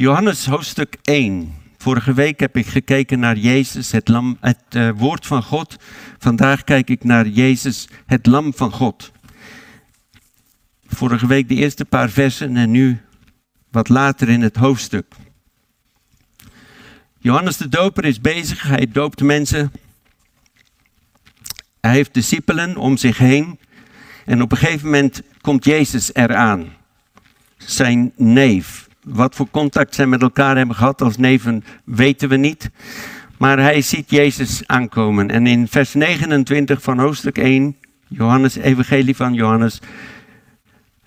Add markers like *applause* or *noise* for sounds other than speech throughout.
Johannes hoofdstuk 1. Vorige week heb ik gekeken naar Jezus, het, lam, het uh, woord van God. Vandaag kijk ik naar Jezus, het lam van God. Vorige week de eerste paar versen en nu wat later in het hoofdstuk. Johannes de Doper is bezig, hij doopt mensen. Hij heeft discipelen om zich heen. En op een gegeven moment komt Jezus eraan. Zijn neef. Wat voor contact zij met elkaar hebben gehad als neven weten we niet. Maar hij ziet Jezus aankomen. En in vers 29 van hoofdstuk 1, Johannes, Evangelie van Johannes.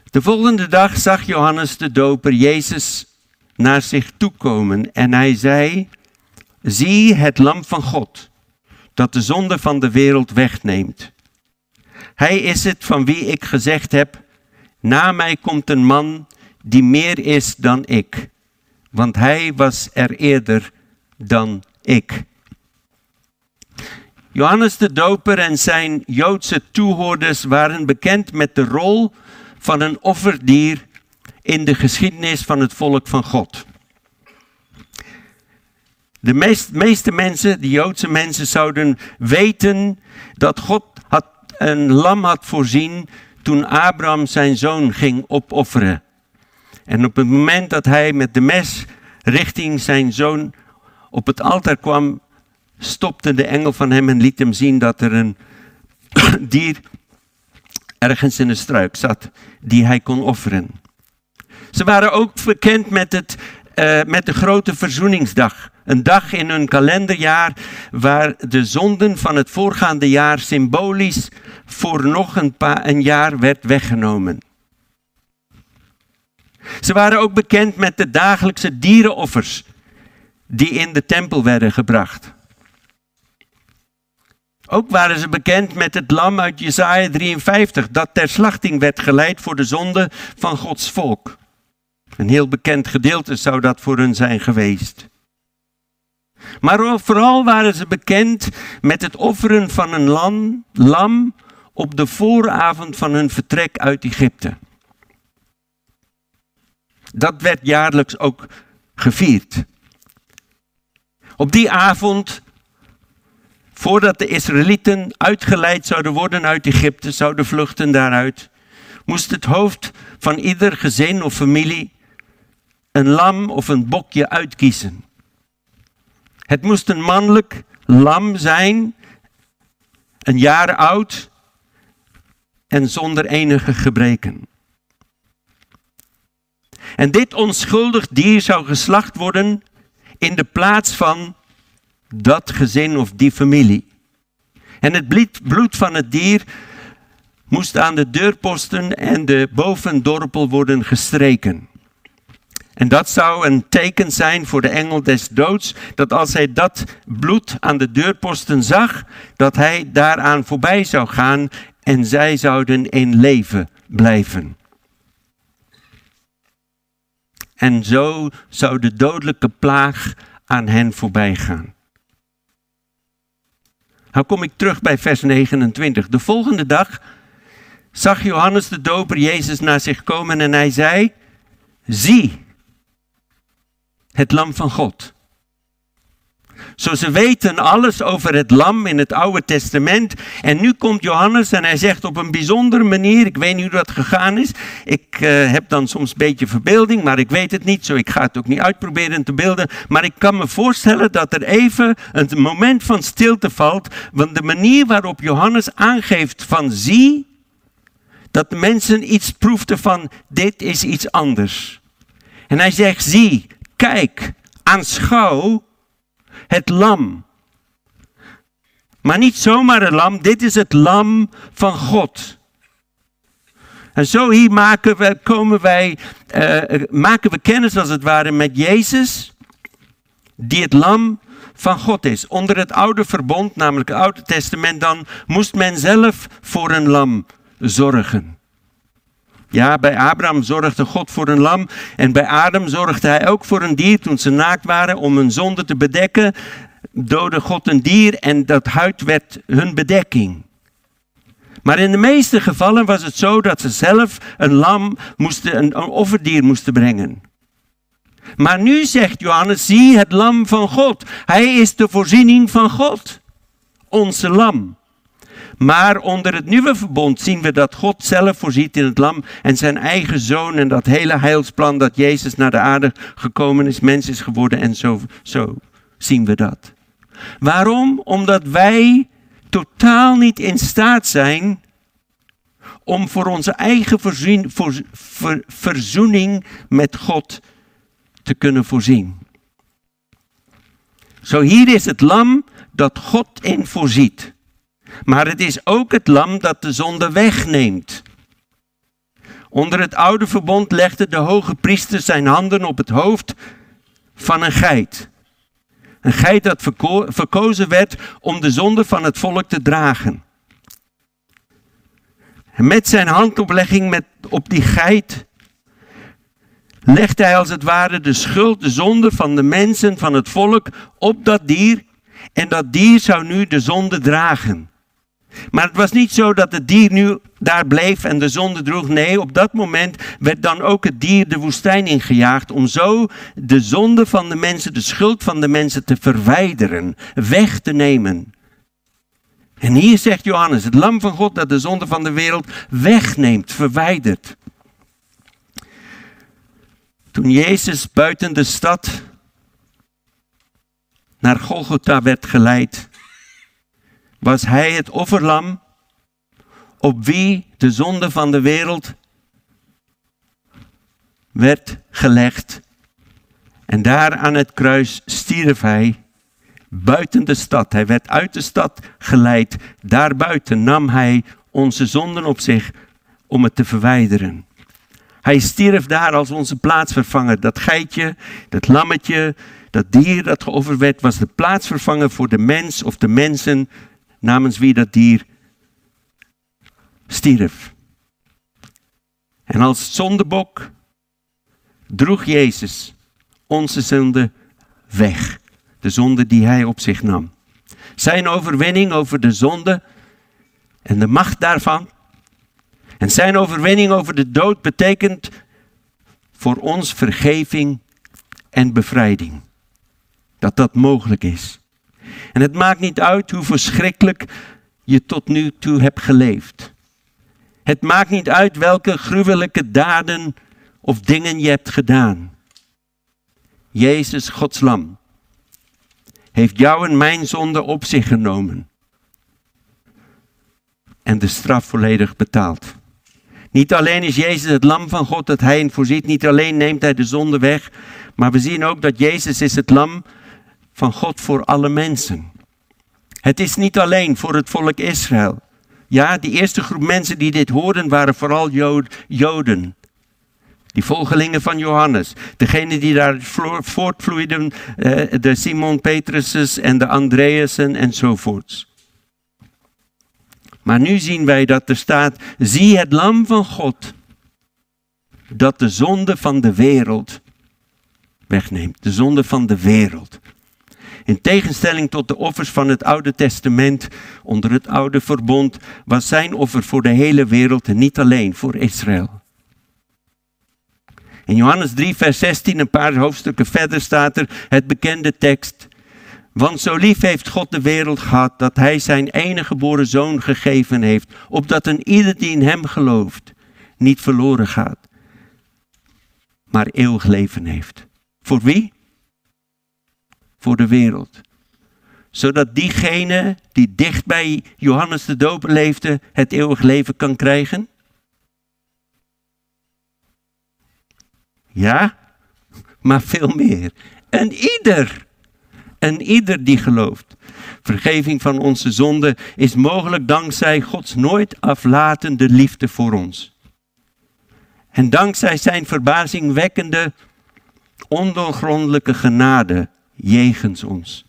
De volgende dag zag Johannes de Doper Jezus naar zich toekomen. En hij zei: Zie het Lam van God, dat de zonde van de wereld wegneemt. Hij is het van wie ik gezegd heb: Na mij komt een man die meer is dan ik, want hij was er eerder dan ik. Johannes de Doper en zijn Joodse toehoorders waren bekend met de rol van een offerdier in de geschiedenis van het volk van God. De meest, meeste mensen, de Joodse mensen, zouden weten dat God had, een lam had voorzien toen Abraham zijn zoon ging opofferen. En op het moment dat hij met de mes richting zijn zoon op het altaar kwam, stopte de engel van hem en liet hem zien dat er een *coughs* dier ergens in een struik zat die hij kon offeren. Ze waren ook bekend met, het, uh, met de grote verzoeningsdag. Een dag in hun kalenderjaar waar de zonden van het voorgaande jaar symbolisch voor nog een, paar, een jaar werd weggenomen. Ze waren ook bekend met de dagelijkse dierenoffers die in de tempel werden gebracht. Ook waren ze bekend met het lam uit Jesaja 53 dat ter slachting werd geleid voor de zonde van Gods volk. Een heel bekend gedeelte zou dat voor hun zijn geweest. Maar vooral waren ze bekend met het offeren van een lam, lam op de vooravond van hun vertrek uit Egypte. Dat werd jaarlijks ook gevierd. Op die avond, voordat de Israëlieten uitgeleid zouden worden uit Egypte, zouden vluchten daaruit, moest het hoofd van ieder gezin of familie een lam of een bokje uitkiezen. Het moest een mannelijk lam zijn, een jaar oud en zonder enige gebreken. En dit onschuldig dier zou geslacht worden in de plaats van dat gezin of die familie. En het bloed van het dier moest aan de deurposten en de bovendorpel worden gestreken. En dat zou een teken zijn voor de engel des doods, dat als hij dat bloed aan de deurposten zag, dat hij daaraan voorbij zou gaan en zij zouden in leven blijven. En zo zou de dodelijke plaag aan hen voorbij gaan. Nou kom ik terug bij vers 29. De volgende dag zag Johannes de Doper Jezus naar zich komen en hij zei: Zie, het lam van God. Zo ze weten alles over het lam in het Oude Testament. En nu komt Johannes en hij zegt op een bijzondere manier, ik weet niet hoe dat gegaan is. Ik uh, heb dan soms een beetje verbeelding, maar ik weet het niet zo. Ik ga het ook niet uitproberen te beelden. Maar ik kan me voorstellen dat er even een moment van stilte valt. Want de manier waarop Johannes aangeeft van zie, dat de mensen iets proefden van dit is iets anders. En hij zegt zie, kijk, aanschouw het lam. Maar niet zomaar een lam, dit is het lam van God. En zo hier maken we, komen wij, uh, maken we kennis als het ware met Jezus, die het lam van God is. Onder het oude verbond, namelijk het Oude Testament, dan moest men zelf voor een lam zorgen. Ja, bij Abraham zorgde God voor een lam en bij Adam zorgde hij ook voor een dier toen ze naakt waren om hun zonde te bedekken. Doodde God een dier en dat huid werd hun bedekking. Maar in de meeste gevallen was het zo dat ze zelf een lam moesten, een offerdier moesten brengen. Maar nu zegt Johannes, zie het lam van God. Hij is de voorziening van God, onze lam. Maar onder het nieuwe verbond zien we dat God zelf voorziet in het lam en zijn eigen zoon en dat hele heilsplan dat Jezus naar de aarde gekomen is, mens is geworden en zo, zo zien we dat. Waarom? Omdat wij totaal niet in staat zijn om voor onze eigen voorzien, voor, ver, verzoening met God te kunnen voorzien. Zo hier is het lam dat God in voorziet. Maar het is ook het lam dat de zonde wegneemt. Onder het oude verbond legde de hoge priester zijn handen op het hoofd van een geit. Een geit dat verkozen werd om de zonde van het volk te dragen. En met zijn handoplegging met, op die geit legt hij als het ware de schuld, de zonde van de mensen, van het volk op dat dier. En dat dier zou nu de zonde dragen. Maar het was niet zo dat het dier nu daar bleef en de zonde droeg. Nee, op dat moment werd dan ook het dier de woestijn ingejaagd om zo de zonde van de mensen, de schuld van de mensen te verwijderen, weg te nemen. En hier zegt Johannes, het lam van God dat de zonde van de wereld wegneemt, verwijdert. Toen Jezus buiten de stad naar Golgotha werd geleid, was hij het offerlam op wie de zonde van de wereld werd gelegd. En daar aan het kruis stierf hij buiten de stad. Hij werd uit de stad geleid. Daarbuiten nam hij onze zonden op zich om het te verwijderen. Hij stierf daar als onze plaatsvervanger. Dat geitje, dat lammetje, dat dier dat geofferd werd, was de plaatsvervanger voor de mens of de mensen namens wie dat dier stierf. En als zondebok droeg Jezus onze zonde weg. De zonde die hij op zich nam. Zijn overwinning over de zonde en de macht daarvan. En zijn overwinning over de dood betekent voor ons vergeving en bevrijding. Dat dat mogelijk is. En het maakt niet uit hoe verschrikkelijk je tot nu toe hebt geleefd. Het maakt niet uit welke gruwelijke daden of dingen je hebt gedaan. Jezus, Gods Lam, heeft jou en mijn zonde op zich genomen. En de straf volledig betaald. Niet alleen is Jezus het lam van God dat hij in voorziet, niet alleen neemt hij de zonde weg, maar we zien ook dat Jezus is het lam van God voor alle mensen. Het is niet alleen voor het volk Israël. Ja, die eerste groep mensen die dit hoorden waren vooral Joden. Die volgelingen van Johannes. Degene die daar voortvloeiden, eh, de Simon Petruses en de Andreasen enzovoorts. Maar nu zien wij dat er staat, zie het lam van God, dat de zonde van de wereld wegneemt. De zonde van de wereld. In tegenstelling tot de offers van het Oude Testament onder het Oude Verbond was zijn offer voor de hele wereld en niet alleen voor Israël. In Johannes 3, vers 16, een paar hoofdstukken verder staat er het bekende tekst. Want zo lief heeft God de wereld gehad dat hij zijn enige geboren zoon gegeven heeft, opdat een ieder die in hem gelooft niet verloren gaat, maar eeuwig leven heeft. Voor wie? Voor de wereld. Zodat diegene die dicht bij Johannes de Doper leefde, het eeuwig leven kan krijgen? Ja, maar veel meer. En ieder, en ieder die gelooft. Vergeving van onze zonden is mogelijk dankzij Gods nooit aflatende liefde voor ons. En dankzij zijn verbazingwekkende, ondoorgrondelijke genade jegens ons.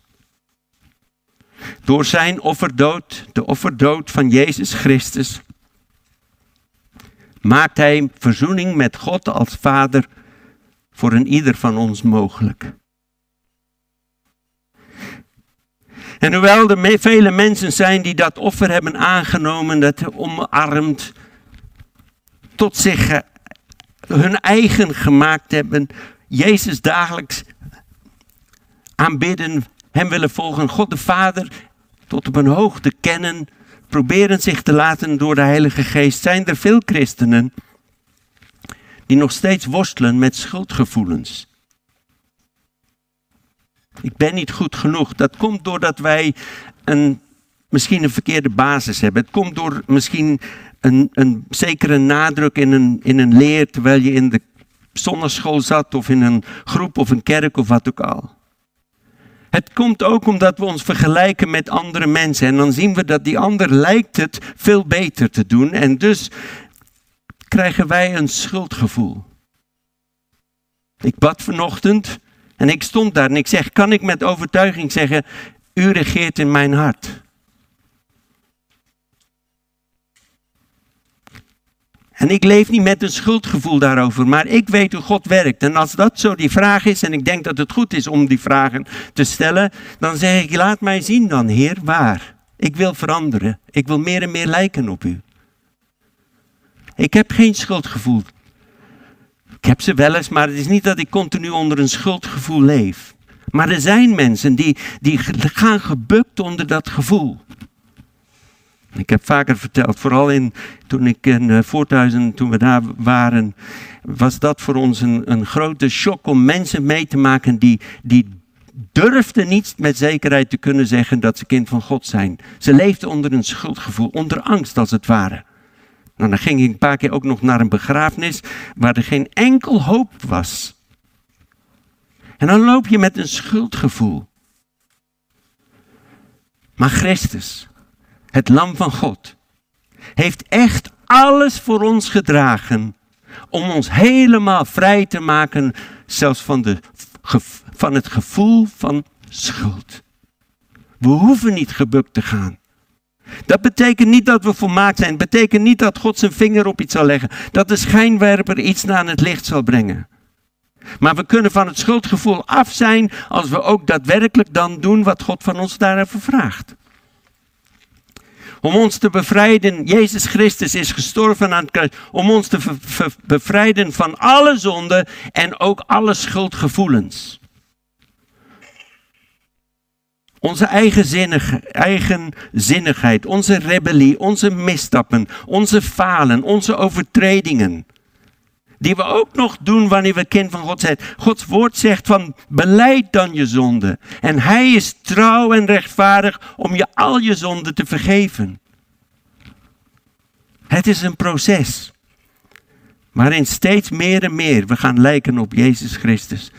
Door zijn offerdood, de offerdood van Jezus Christus, maakt hij verzoening met God als Vader voor een ieder van ons mogelijk. En hoewel er vele mensen zijn die dat offer hebben aangenomen, dat omarmd, tot zich hun eigen gemaakt hebben, Jezus dagelijks aanbidden, Hem willen volgen, God de Vader tot op een hoogte kennen, proberen zich te laten door de Heilige Geest, zijn er veel christenen die nog steeds worstelen met schuldgevoelens. Ik ben niet goed genoeg. Dat komt doordat wij een, misschien een verkeerde basis hebben. Het komt door misschien een, een zekere nadruk in een, in een leer terwijl je in de zonneschool zat of in een groep of een kerk of wat ook al. Het komt ook omdat we ons vergelijken met andere mensen en dan zien we dat die ander lijkt het veel beter te doen en dus krijgen wij een schuldgevoel. Ik bad vanochtend en ik stond daar en ik zeg, kan ik met overtuiging zeggen, u regeert in mijn hart. En ik leef niet met een schuldgevoel daarover, maar ik weet hoe God werkt. En als dat zo die vraag is, en ik denk dat het goed is om die vragen te stellen, dan zeg ik, laat mij zien dan, Heer, waar. Ik wil veranderen. Ik wil meer en meer lijken op u. Ik heb geen schuldgevoel. Ik heb ze wel eens, maar het is niet dat ik continu onder een schuldgevoel leef. Maar er zijn mensen die, die gaan gebukt onder dat gevoel. Ik heb vaker verteld, vooral in, toen ik in uh, Voorthuizen, toen we daar waren, was dat voor ons een, een grote shock om mensen mee te maken die, die durfden niet met zekerheid te kunnen zeggen dat ze kind van God zijn. Ze leefden onder een schuldgevoel, onder angst als het ware. Nou, dan ging ik een paar keer ook nog naar een begrafenis waar er geen enkel hoop was. En dan loop je met een schuldgevoel. Maar Christus, het lam van God, heeft echt alles voor ons gedragen om ons helemaal vrij te maken, zelfs van, de, van het gevoel van schuld. We hoeven niet gebukt te gaan. Dat betekent niet dat we volmaakt zijn. Dat betekent niet dat God zijn vinger op iets zal leggen. Dat de schijnwerper iets naar het licht zal brengen. Maar we kunnen van het schuldgevoel af zijn als we ook daadwerkelijk dan doen wat God van ons daarover vraagt. Om ons te bevrijden, Jezus Christus is gestorven aan het kruis, om ons te bevrijden van alle zonden en ook alle schuldgevoelens. Onze eigenzinnigheid, onze rebellie, onze misstappen, onze falen, onze overtredingen. Die we ook nog doen wanneer we kind van God zijn. Gods woord zegt van beleid dan je zonde. En hij is trouw en rechtvaardig om je al je zonden te vergeven. Het is een proces. Waarin steeds meer en meer we gaan lijken op Jezus Christus.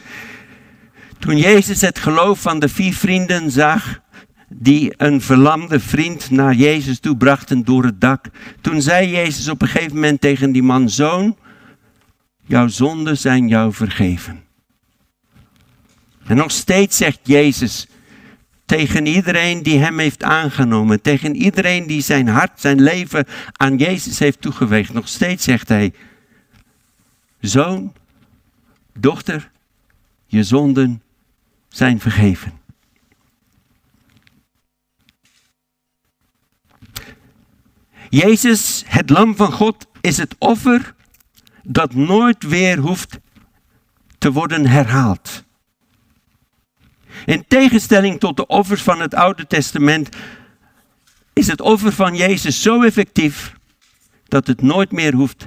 Toen Jezus het geloof van de vier vrienden zag, die een verlamde vriend naar Jezus toe brachten door het dak. Toen zei Jezus op een gegeven moment tegen die man, zoon, jouw zonden zijn jou vergeven. En nog steeds zegt Jezus tegen iedereen die hem heeft aangenomen, tegen iedereen die zijn hart, zijn leven aan Jezus heeft toegeweegd, nog steeds zegt hij, zoon, dochter, je zonden zijn vergeven. Jezus, het lam van God, is het offer dat nooit weer hoeft te worden herhaald. In tegenstelling tot de offers van het Oude Testament is het offer van Jezus zo effectief dat het nooit meer hoeft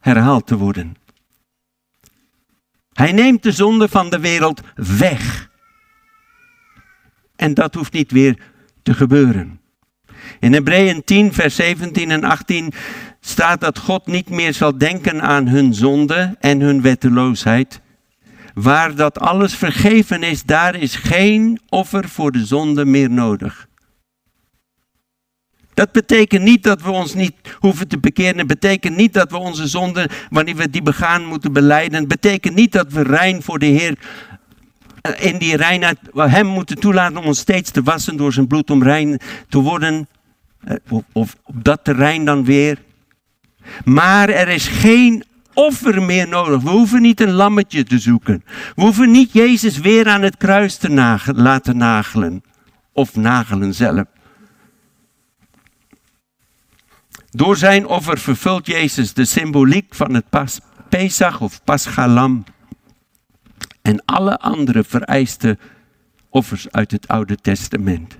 herhaald te worden. Hij neemt de zonde van de wereld weg. En dat hoeft niet weer te gebeuren. In Hebreeën 10, vers 17 en 18 staat dat God niet meer zal denken aan hun zonde en hun wetteloosheid. Waar dat alles vergeven is, daar is geen offer voor de zonde meer nodig. Dat betekent niet dat we ons niet hoeven te bekeren. Het betekent niet dat we onze zonden, wanneer we die begaan, moeten beleiden. Het betekent niet dat we rein voor de Heer eh, in die reinheid hem moeten toelaten om ons steeds te wassen door zijn bloed om rein te worden. Eh, of, of op dat terrein dan weer. Maar er is geen offer meer nodig. We hoeven niet een lammetje te zoeken. We hoeven niet Jezus weer aan het kruis te laten nagelen. Of nagelen zelf. Door zijn offer vervult Jezus de symboliek van het pas, Pesach of Paschalam. en alle andere vereiste offers uit het Oude Testament.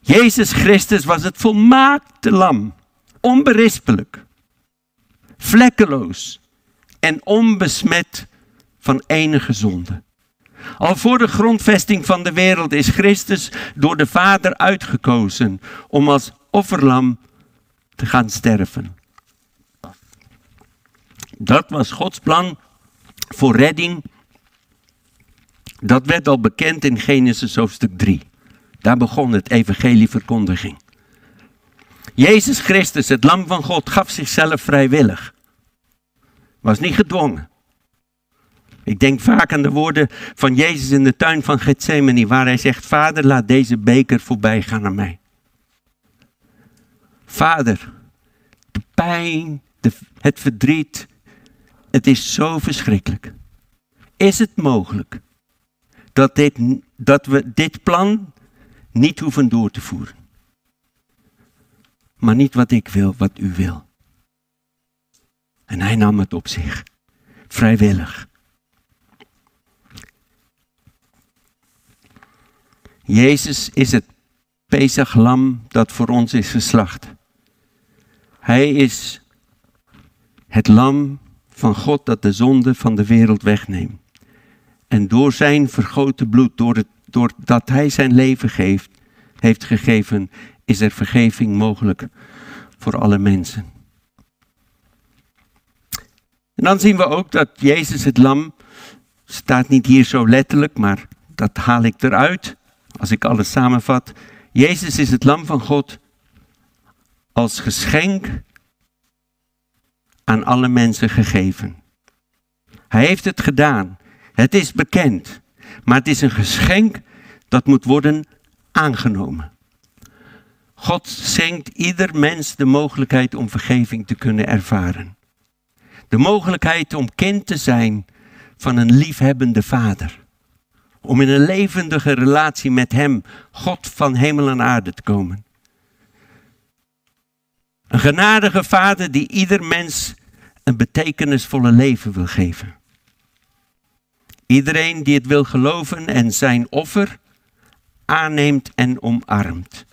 Jezus Christus was het volmaakte lam, onberispelijk, vlekkeloos en onbesmet van enige zonde. Al voor de grondvesting van de wereld is Christus door de Vader uitgekozen om als offerlam te gaan sterven. Dat was Gods plan voor redding. Dat werd al bekend in Genesis hoofdstuk 3. Daar begon het evangelieverkondiging. Jezus Christus, het lam van God, gaf zichzelf vrijwillig. Was niet gedwongen. Ik denk vaak aan de woorden van Jezus in de tuin van Gethsemane, waar hij zegt, Vader, laat deze beker voorbij gaan aan mij. Vader, de pijn, het verdriet, het is zo verschrikkelijk. Is het mogelijk dat, dit, dat we dit plan niet hoeven door te voeren? Maar niet wat ik wil, wat u wil. En hij nam het op zich, vrijwillig. Jezus is het Pesachlam dat voor ons is geslacht. Hij is het lam van God dat de zonde van de wereld wegneemt. En door zijn vergoten bloed, door het, doordat hij zijn leven geeft, heeft gegeven, is er vergeving mogelijk voor alle mensen. En dan zien we ook dat Jezus het lam, staat niet hier zo letterlijk, maar dat haal ik eruit als ik alles samenvat. Jezus is het lam van God als geschenk aan alle mensen gegeven. Hij heeft het gedaan. Het is bekend. Maar het is een geschenk dat moet worden aangenomen. God schenkt ieder mens de mogelijkheid om vergeving te kunnen ervaren. De mogelijkheid om kind te zijn van een liefhebbende vader. Om in een levendige relatie met Hem, God van hemel en aarde, te komen. Een genadige vader die ieder mens een betekenisvolle leven wil geven. Iedereen die het wil geloven en zijn offer aanneemt en omarmt.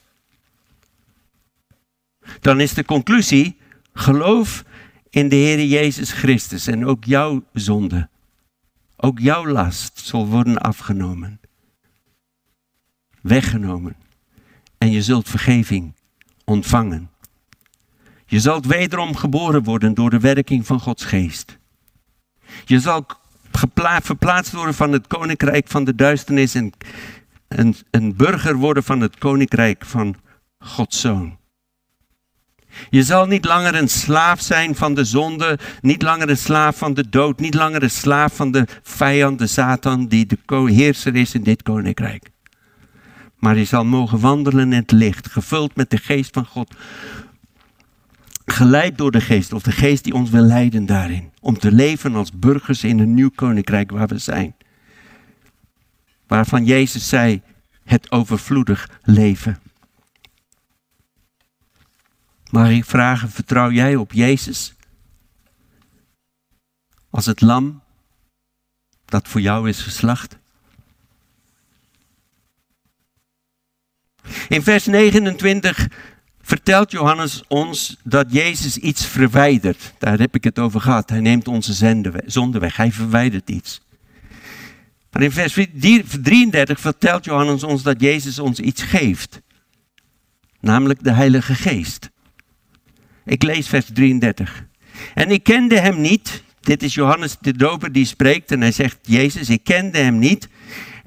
Dan is de conclusie, geloof in de Heer Jezus Christus en ook jouw zonde, ook jouw last zal worden afgenomen, weggenomen en je zult vergeving ontvangen. Je zult wederom geboren worden door de werking van Gods geest. Je zal verplaatst worden van het koninkrijk van de duisternis en een, een burger worden van het koninkrijk van Gods zoon. Je zal niet langer een slaaf zijn van de zonde, niet langer een slaaf van de dood, niet langer een slaaf van de vijand, de Satan, die de heerser is in dit koninkrijk. Maar je zal mogen wandelen in het licht, gevuld met de geest van God, geleid door de geest, of de geest die ons wil leiden daarin. Om te leven als burgers in een nieuw koninkrijk waar we zijn. Waarvan Jezus zei, het overvloedig leven. Mag ik vragen, vertrouw jij op Jezus? Als het lam dat voor jou is geslacht? In vers 29 vertelt Johannes ons dat Jezus iets verwijdert. Daar heb ik het over gehad. Hij neemt onze zonde weg. Hij verwijdert iets. Maar in vers 33 vertelt Johannes ons dat Jezus ons iets geeft. Namelijk de Heilige Geest. Ik lees vers 33. En ik kende hem niet. Dit is Johannes de Doper die spreekt en hij zegt, Jezus, ik kende hem niet.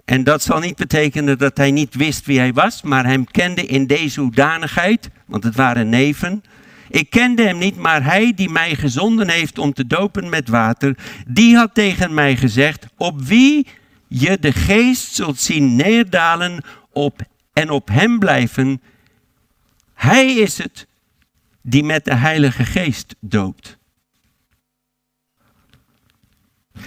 En dat zal niet betekenen dat hij niet wist wie hij was, maar hem kende in deze hoedanigheid, want het waren neven. Ik kende hem niet, maar hij die mij gezonden heeft om te dopen met water, die had tegen mij gezegd, op wie je de geest zult zien neerdalen op en op hem blijven, hij is het die met de Heilige Geest doopt.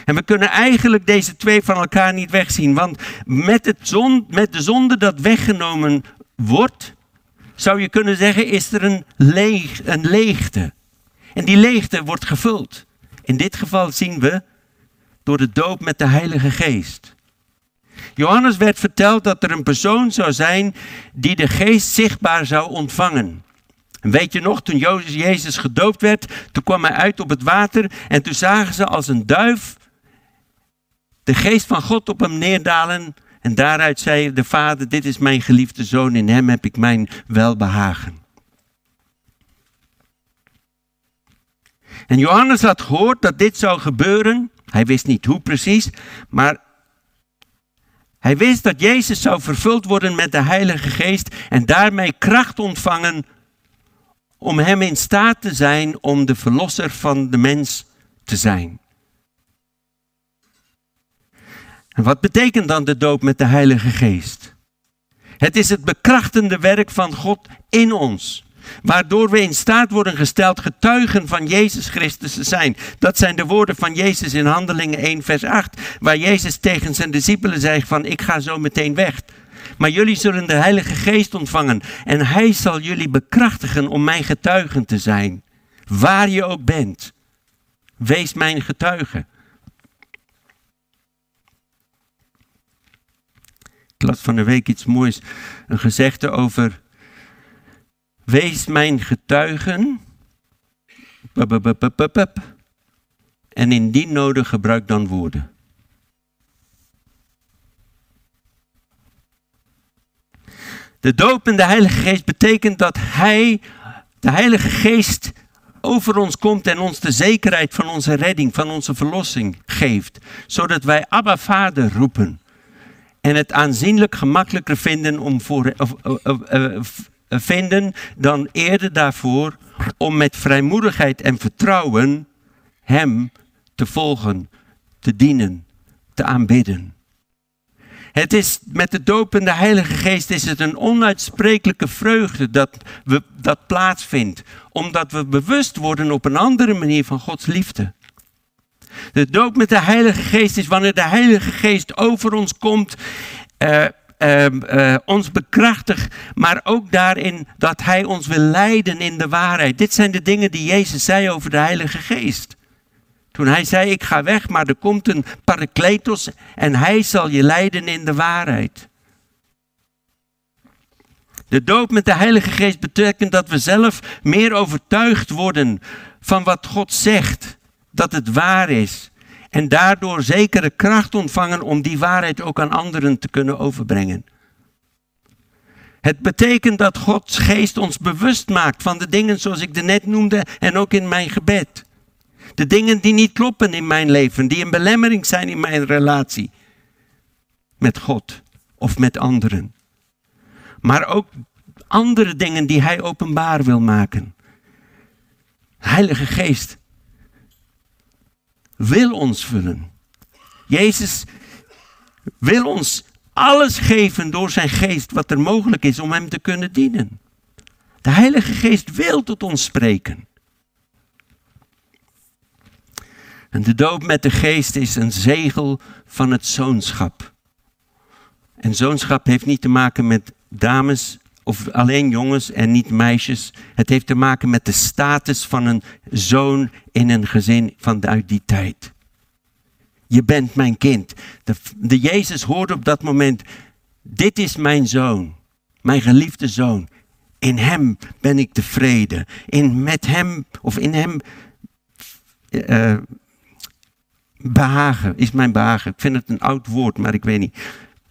En we kunnen eigenlijk deze twee van elkaar niet wegzien. Want met, het zon, met de zonde dat weggenomen wordt, zou je kunnen zeggen, is er een, leeg, een leegte. En die leegte wordt gevuld. In dit geval zien we door de doop met de Heilige Geest. Johannes werd verteld dat er een persoon zou zijn die de geest zichtbaar zou ontvangen. En weet je nog, toen Jezus gedoopt werd, toen kwam hij uit op het water en toen zagen ze als een duif de geest van God op hem neerdalen. En daaruit zei de vader, dit is mijn geliefde zoon, in hem heb ik mijn welbehagen. En Johannes had gehoord dat dit zou gebeuren. Hij wist niet hoe precies, maar hij wist dat Jezus zou vervuld worden met de Heilige Geest en daarmee kracht ontvangen om hem in staat te zijn om de verlosser van de mens te zijn. En wat betekent dan de doop met de Heilige Geest? Het is het bekrachtende werk van God in ons. Waardoor we in staat worden gesteld getuigen van Jezus Christus te zijn. Dat zijn de woorden van Jezus in Handelingen 1, vers 8. Waar Jezus tegen zijn discipelen zegt van ik ga zo meteen weg. Maar jullie zullen de Heilige Geest ontvangen. En Hij zal jullie bekrachtigen om mijn getuigen te zijn. Waar je ook bent. Wees mijn getuige. Ik las van de week iets moois. Een gezegde over Wees mijn getuigen. En indien nodig gebruik dan woorden. De doop de Heilige Geest betekent dat Hij, de Heilige Geest, over ons komt en ons de zekerheid van onze redding, van onze verlossing geeft. Zodat wij Abba Vader roepen. En het aanzienlijk gemakkelijker vinden om voor, of, vinden dan eerder daarvoor om met vrijmoedigheid en vertrouwen Hem te volgen, te dienen, te aanbidden. Het is met de doop in de Heilige Geest is het een onuitsprekelijke vreugde dat, we, dat plaatsvindt, omdat we bewust worden op een andere manier van Gods liefde. De doop met de Heilige Geest is wanneer de Heilige Geest over ons komt. Uh, uh, ons bekrachtigt, maar ook daarin dat Hij ons wil leiden in de waarheid. Dit zijn de dingen die Jezus zei over de Heilige Geest. Toen hij zei, ik ga weg, maar er komt een parakletos en hij zal je leiden in de waarheid. De doop met de Heilige Geest betekent dat we zelf meer overtuigd worden van wat God zegt, dat het waar is. En daardoor zekere kracht ontvangen om die waarheid ook aan anderen te kunnen overbrengen. Het betekent dat Gods geest ons bewust maakt van de dingen zoals ik de net noemde en ook in mijn gebed. De dingen die niet kloppen in mijn leven, die een belemmering zijn in mijn relatie met God of met anderen. Maar ook andere dingen die Hij openbaar wil maken. Heilige Geest wil ons vullen. Jezus wil ons alles geven door zijn geest wat er mogelijk is om Hem te kunnen dienen. De Heilige Geest wil tot ons spreken. En de doop met de geest is een zegel van het zoonschap. En zoonschap heeft niet te maken met dames of alleen jongens en niet meisjes. Het heeft te maken met de status van een zoon in een gezin van uit die tijd. Je bent mijn kind. De, Jezus hoorde op dat moment, dit is mijn zoon, mijn geliefde zoon. In hem ben ik tevreden. In met hem of in hem uh, behagen is mijn behagen. Ik vind het een oud woord, maar ik weet niet.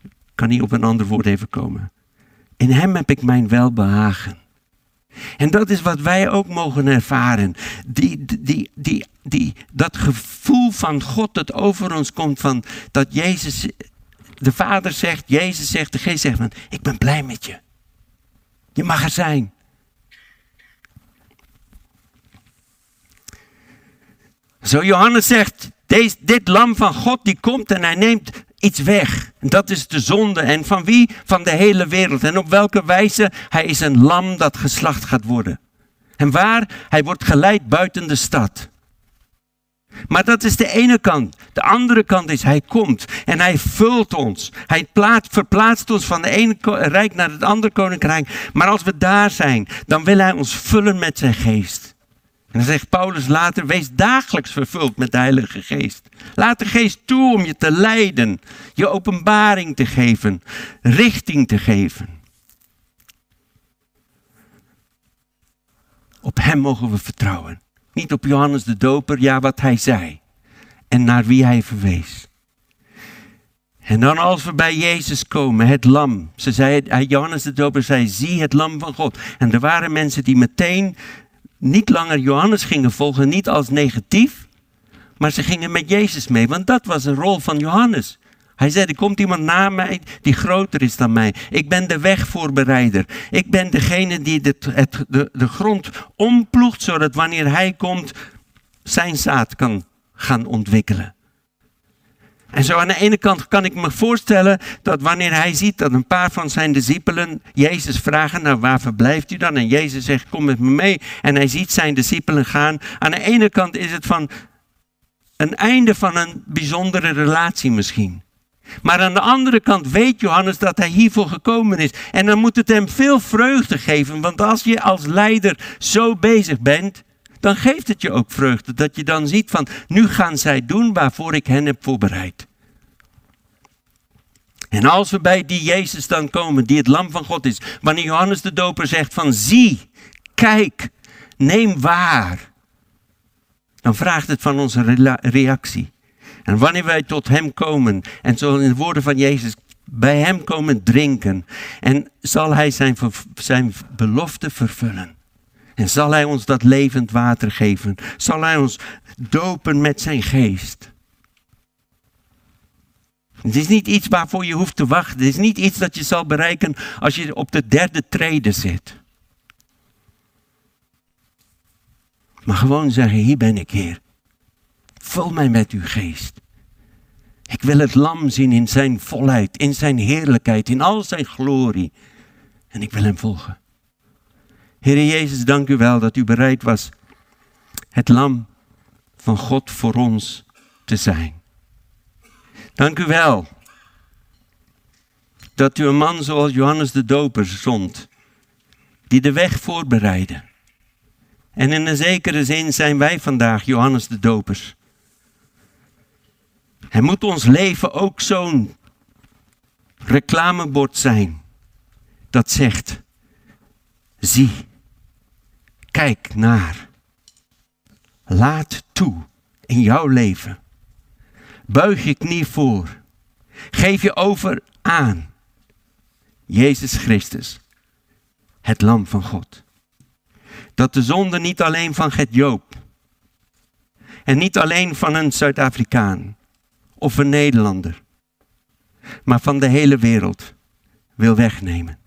Ik kan niet op een ander woord even komen. In hem heb ik mijn welbehagen. En dat is wat wij ook mogen ervaren. Die, die, die, die, dat gevoel van God dat over ons komt, van dat Jezus, de Vader zegt, Jezus zegt, de Geest zegt, van, ik ben blij met je. Je mag er zijn. Zo Johannes zegt, dit lam van God die komt en hij neemt iets weg. Dat is de zonde. En van wie? Van de hele wereld. En op welke wijze? Hij is een lam dat geslacht gaat worden. En waar? Hij wordt geleid buiten de stad. Maar dat is de ene kant. De andere kant is, hij komt en hij vult ons. Hij verplaatst ons van de ene rijk naar het andere koninkrijk. Maar als we daar zijn, dan wil hij ons vullen met zijn geest. En dan zegt Paulus later, wees dagelijks vervuld met de Heilige Geest. Laat de geest toe om je te leiden, je openbaring te geven, richting te geven. Op Hem mogen we vertrouwen. Niet op Johannes de Doper, ja wat hij zei. En naar wie hij verwees. En dan als we bij Jezus komen, het lam. Ze zei, Johannes de Doper zei, zie het lam van God. En er waren mensen die meteen niet langer Johannes gingen volgen, niet als negatief, maar ze gingen met Jezus mee, want dat was een rol van Johannes. Hij zei, er komt iemand na mij die groter is dan mij. Ik ben de wegvoorbereider. Ik ben degene die de, het, de, de grond omploegt, zodat wanneer hij komt, zijn zaad kan gaan ontwikkelen. En zo aan de ene kant kan ik me voorstellen dat wanneer hij ziet dat een paar van zijn discipelen Jezus vragen, nou waar verblijft u dan? En Jezus zegt, kom met me mee. En hij ziet zijn discipelen gaan. Aan de ene kant is het van een einde van een bijzondere relatie misschien. Maar aan de andere kant weet Johannes dat hij hiervoor gekomen is. En dan moet het hem veel vreugde geven. Want als je als leider zo bezig bent, dan geeft het je ook vreugde. Dat je dan ziet van, nu gaan zij doen waarvoor ik hen heb voorbereid. En als we bij die Jezus dan komen, die het lam van God is. Wanneer Johannes de Doper zegt van, zie, kijk, neem waar. Dan vraagt het van onze reactie. En wanneer wij tot Hem komen en zo in de woorden van Jezus bij Hem komen drinken, en zal Hij zijn, zijn belofte vervullen. En zal Hij ons dat levend water geven. Zal Hij ons dopen met zijn geest. Het is niet iets waarvoor je hoeft te wachten. Het is niet iets dat je zal bereiken als je op de derde trede zit. Maar gewoon zeggen, hier ben ik Heer. Vul mij met uw geest. Ik wil het lam zien in zijn volheid, in zijn heerlijkheid, in al zijn glorie. En ik wil hem volgen. Heer Jezus, dank u wel dat u bereid was het lam van God voor ons te zijn. Dank u wel dat u een man zoals Johannes de Doper zond, die de weg voorbereidde. En in een zekere zin zijn wij vandaag Johannes de Dopers. En moet ons leven ook zo'n reclamebord zijn dat zegt, zie, kijk naar, laat toe in jouw leven. Buig je knie voor. Geef je over aan Jezus Christus, het lam van God. Dat de zonde niet alleen van Gert Joop en niet alleen van een Zuid-Afrikaan of een Nederlander, maar van de hele wereld wil wegnemen.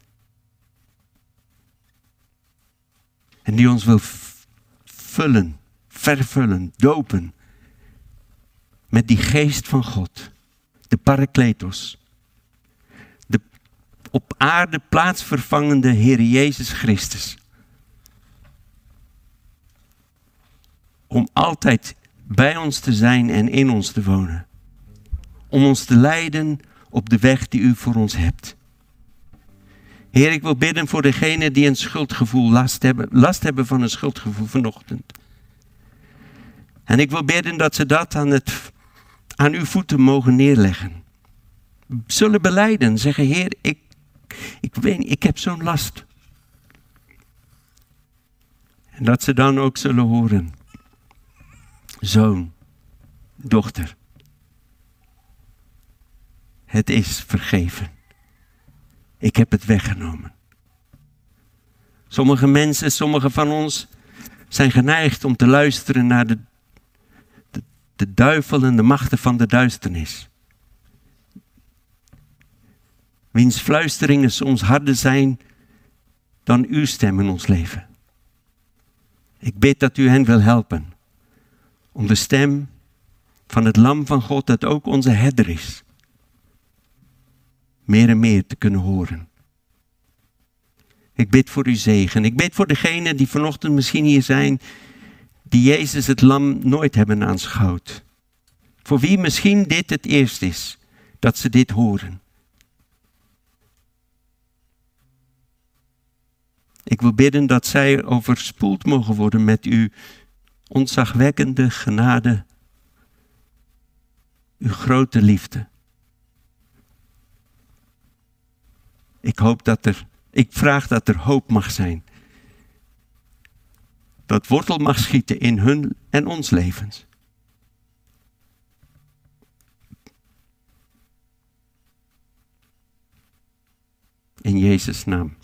En die ons wil vullen, vervullen, dopen met die geest van God, de Parakletos, de op aarde plaatsvervangende Heer Jezus Christus. Om altijd bij ons te zijn en in ons te wonen. Om ons te leiden op de weg die u voor ons hebt. Heer, ik wil bidden voor degenen die een schuldgevoel last hebben, last hebben van een schuldgevoel vanochtend. En ik wil bidden dat ze dat aan het aan uw voeten mogen neerleggen. Zullen beleiden, zeggen, Heer, ik, ik, weet, ik heb zo'n last. En dat ze dan ook zullen horen, zoon, dochter, het is vergeven. Ik heb het weggenomen. Sommige mensen, sommige van ons zijn geneigd om te luisteren naar de de duivel en de machten van de duisternis. Wiens fluisteringen soms harder zijn dan uw stem in ons leven. Ik bid dat u hen wil helpen om de stem van het lam van God, dat ook onze herder is, meer en meer te kunnen horen. Ik bid voor uw zegen. Ik bid voor degenen die vanochtend misschien hier zijn, die Jezus het lam nooit hebben aanschouwd. Voor wie misschien dit het eerst is dat ze dit horen. Ik wil bidden dat zij overspoeld mogen worden met uw ontzagwekkende genade uw grote liefde. Ik hoop dat er, ik vraag dat er hoop mag zijn. Dat wortel mag schieten in hun en ons levens. In Jezus' naam.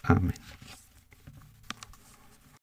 Amen.